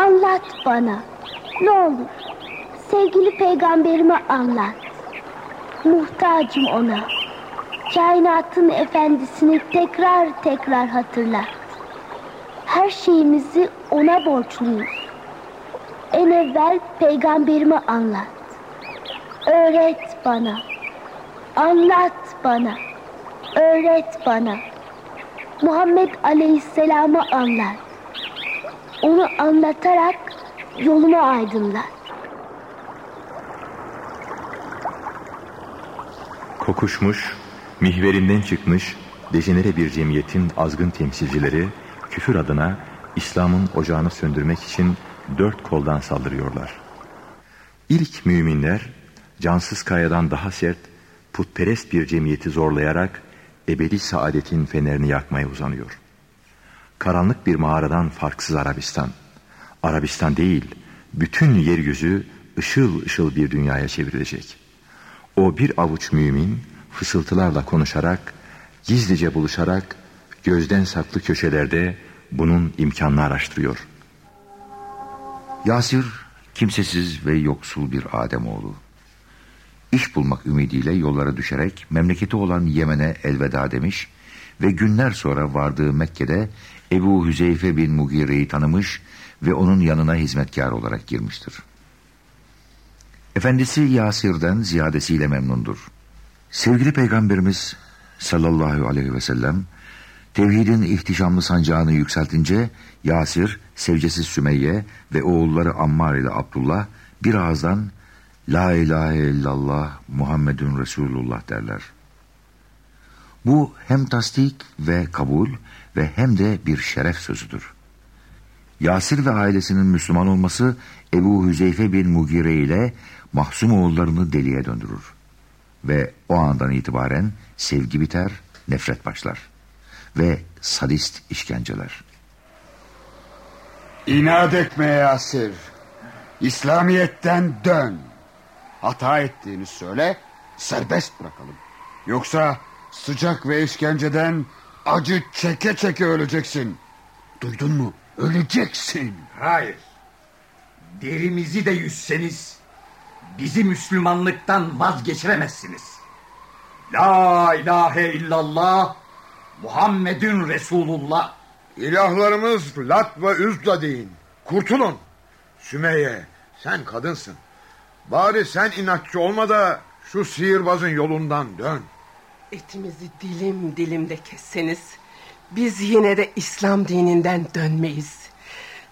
Anlat bana. Ne olur. Sevgili peygamberime anlat. Muhtacım ona. Kainatın efendisini tekrar tekrar hatırlat. Her şeyimizi ona borçluyuz. En evvel peygamberime anlat. Öğret bana. Anlat bana. Öğret bana. Muhammed Aleyhisselam'ı anlat. Onu anlatarak yolumu aydınlat. Kokuşmuş, mihverinden çıkmış, dejenere bir cemiyetin azgın temsilcileri küfür adına İslam'ın ocağını söndürmek için dört koldan saldırıyorlar. İlk müminler cansız kayadan daha sert, putperest bir cemiyeti zorlayarak ebedi saadetin fenerini yakmaya uzanıyor. Karanlık bir mağaradan farksız Arabistan. Arabistan değil, bütün yeryüzü ışıl ışıl bir dünyaya çevrilecek. O bir avuç mümin fısıltılarla konuşarak, gizlice buluşarak, gözden saklı köşelerde bunun imkanını araştırıyor. Yasir kimsesiz ve yoksul bir Ademoğlu. İş bulmak ümidiyle yollara düşerek memleketi olan Yemen'e elveda demiş ve günler sonra vardığı Mekke'de Ebu Hüzeyfe bin Mugire'yi tanımış ve onun yanına hizmetkar olarak girmiştir. Efendisi Yasir'den ziyadesiyle memnundur. Sevgili Peygamberimiz sallallahu aleyhi ve sellem tevhidin ihtişamlı sancağını yükseltince Yasir, sevcesi Sümeyye ve oğulları Ammar ile Abdullah bir ağızdan La ilahe illallah Muhammedun Resulullah derler. Bu hem tasdik ve kabul ve hem de bir şeref sözüdür. Yasir ve ailesinin Müslüman olması Ebu Hüzeyfe bin Mugire ile mahzum oğullarını deliye döndürür. Ve o andan itibaren sevgi biter, nefret başlar. Ve sadist işkenceler. İnat etme Yasir. İslamiyet'ten dön. Hata ettiğini söyle, serbest bırakalım. Yoksa sıcak ve işkenceden acı çeke çeke öleceksin. Duydun mu? Öleceksin. Hayır. Derimizi de yüzseniz bizi Müslümanlıktan vazgeçiremezsiniz. La ilahe illallah Muhammedun Resulullah. İlahlarımız Lat ve Üzla deyin. Kurtulun. Sümeyye sen kadınsın. Bari sen inatçı olma da şu sihirbazın yolundan dön. Etimizi dilim dilimde kesseniz biz yine de İslam dininden dönmeyiz.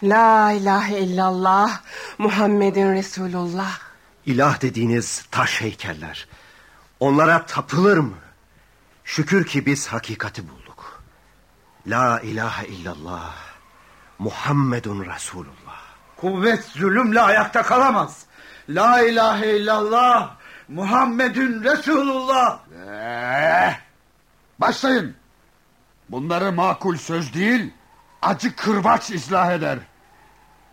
La ilahe illallah Muhammedin Resulullah. İlah dediğiniz taş heykeller. Onlara tapılır mı? Şükür ki biz hakikati bulduk. La ilahe illallah Muhammedun Resulullah. Kuvvet zulümle ayakta kalamaz. La ilahe illallah Muhammedun Resulullah. Ee, başlayın. Bunları makul söz değil, acı kırbaç ıslah eder.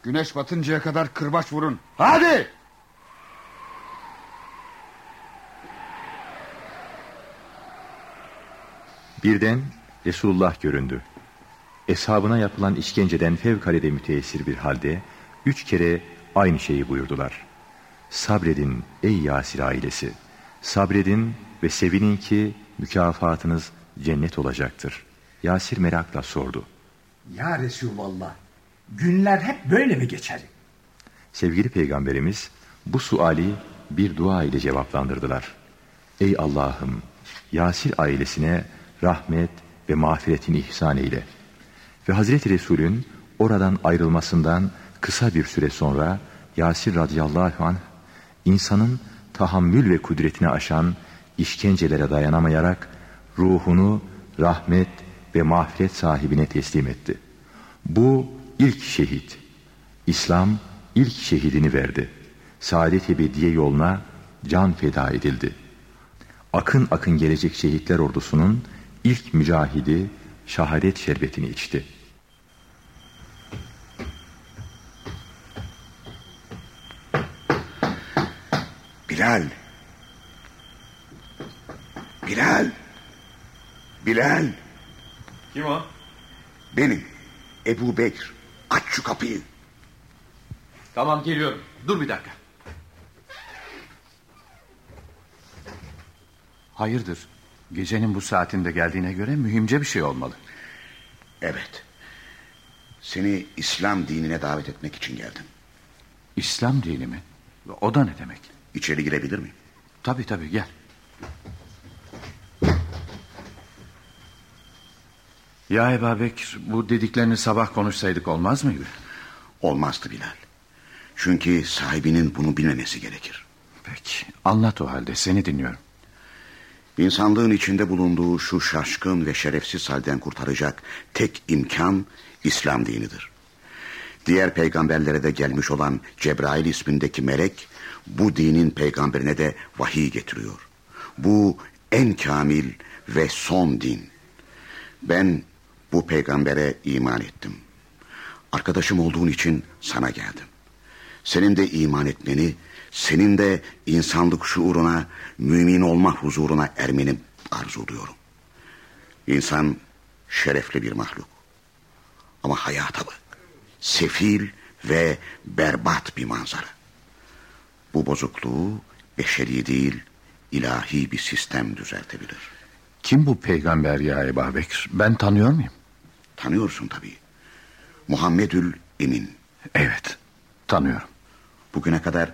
Güneş batıncaya kadar kırbaç vurun. Hadi! Birden Resulullah göründü. Eshabına yapılan işkenceden fevkalade müteessir bir halde üç kere aynı şeyi buyurdular. Sabredin ey Yasir ailesi. Sabredin ve sevinin ki mükafatınız cennet olacaktır. Yasir merakla sordu. Ya Resulallah günler hep böyle mi geçer? Sevgili peygamberimiz bu suali bir dua ile cevaplandırdılar. Ey Allah'ım Yasir ailesine rahmet ve mağfiretini ihsan eyle. Ve Hazreti Resul'ün oradan ayrılmasından kısa bir süre sonra Yasir radıyallahu anh insanın tahammül ve kudretini aşan işkencelere dayanamayarak ruhunu rahmet ve mağfiret sahibine teslim etti. Bu ilk şehit. İslam ilk şehidini verdi. Saadet ebediye yoluna can feda edildi. Akın akın gelecek şehitler ordusunun ilk mücahidi şehadet şerbetini içti. Bilal. Bilal. Bilal. Kim o? Benim. Ebu Bekir. Aç şu kapıyı. Tamam geliyorum. Dur bir dakika. Hayırdır? Gecenin bu saatinde geldiğine göre mühimce bir şey olmalı. Evet. Seni İslam dinine davet etmek için geldim. İslam dini mi? O da ne demek? İçeri girebilir miyim? Tabii tabii gel. Ya Ebu Bekir bu dediklerini sabah konuşsaydık olmaz mıydı? Olmazdı Bilal. Çünkü sahibinin bunu bilmemesi gerekir. Peki anlat o halde seni dinliyorum. İnsanlığın içinde bulunduğu şu şaşkın ve şerefsiz halden kurtaracak tek imkan İslam dinidir. Diğer peygamberlere de gelmiş olan Cebrail ismindeki melek bu dinin peygamberine de vahiy getiriyor. Bu en kamil ve son din. Ben bu peygambere iman ettim. Arkadaşım olduğun için sana geldim. Senin de iman etmeni, senin de insanlık şuuruna, mümin olma huzuruna ermeni arzuluyorum. İnsan şerefli bir mahluk. Ama hayata bak. Sefil ve berbat bir manzara. Bu bozukluğu beşeri değil, ilahi bir sistem düzeltebilir. Kim bu peygamber ya Ebu Bekir? Ben tanıyor muyum? Tanıyorsun tabii. Muhammedül Emin. Evet, tanıyorum. Bugüne kadar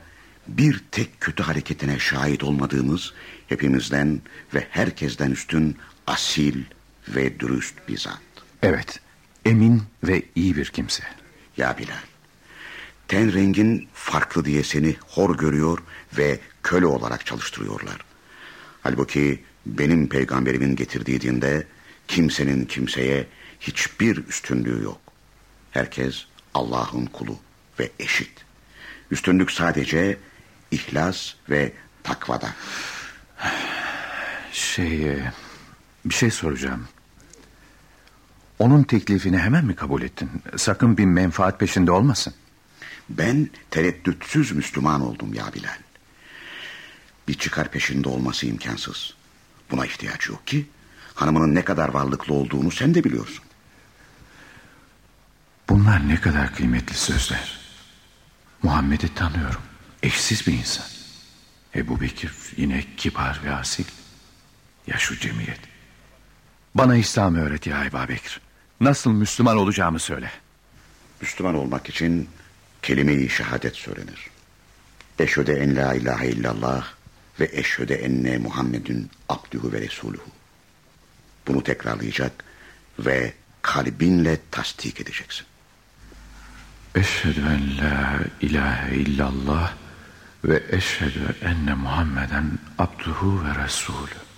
bir tek kötü hareketine şahit olmadığımız hepimizden ve herkesten üstün asil ve dürüst bir zat. Evet, emin ve iyi bir kimse. Ya Bilal, ten rengin farklı diye seni hor görüyor ve köle olarak çalıştırıyorlar. Halbuki benim peygamberimin getirdiği dinde kimsenin kimseye hiçbir üstünlüğü yok. Herkes Allah'ın kulu ve eşit. Üstünlük sadece ihlas ve takvada. Şey, e, bir şey soracağım. Onun teklifini hemen mi kabul ettin? Sakın bir menfaat peşinde olmasın. Ben tereddütsüz Müslüman oldum ya Bilal. Bir çıkar peşinde olması imkansız. Buna ihtiyaç yok ki. Hanımının ne kadar varlıklı olduğunu sen de biliyorsun. Bunlar ne kadar kıymetli sözler. Muhammed'i tanıyorum. Eşsiz bir insan. Ebu Bekir yine kibar ve asil. Ya şu cemiyet. Bana İslam'ı öğret ya Ebu Bekir. Nasıl Müslüman olacağımı söyle. Müslüman olmak için kelime-i şehadet söylenir. Eşhede en la ilahe illallah ve eşhede enne Muhammedun abdühü ve resuluhu. Bunu tekrarlayacak ve kalbinle tasdik edeceksin. Eşhedü en la ilahe illallah ve eşhedü enne Muhammeden abduhu ve resulü.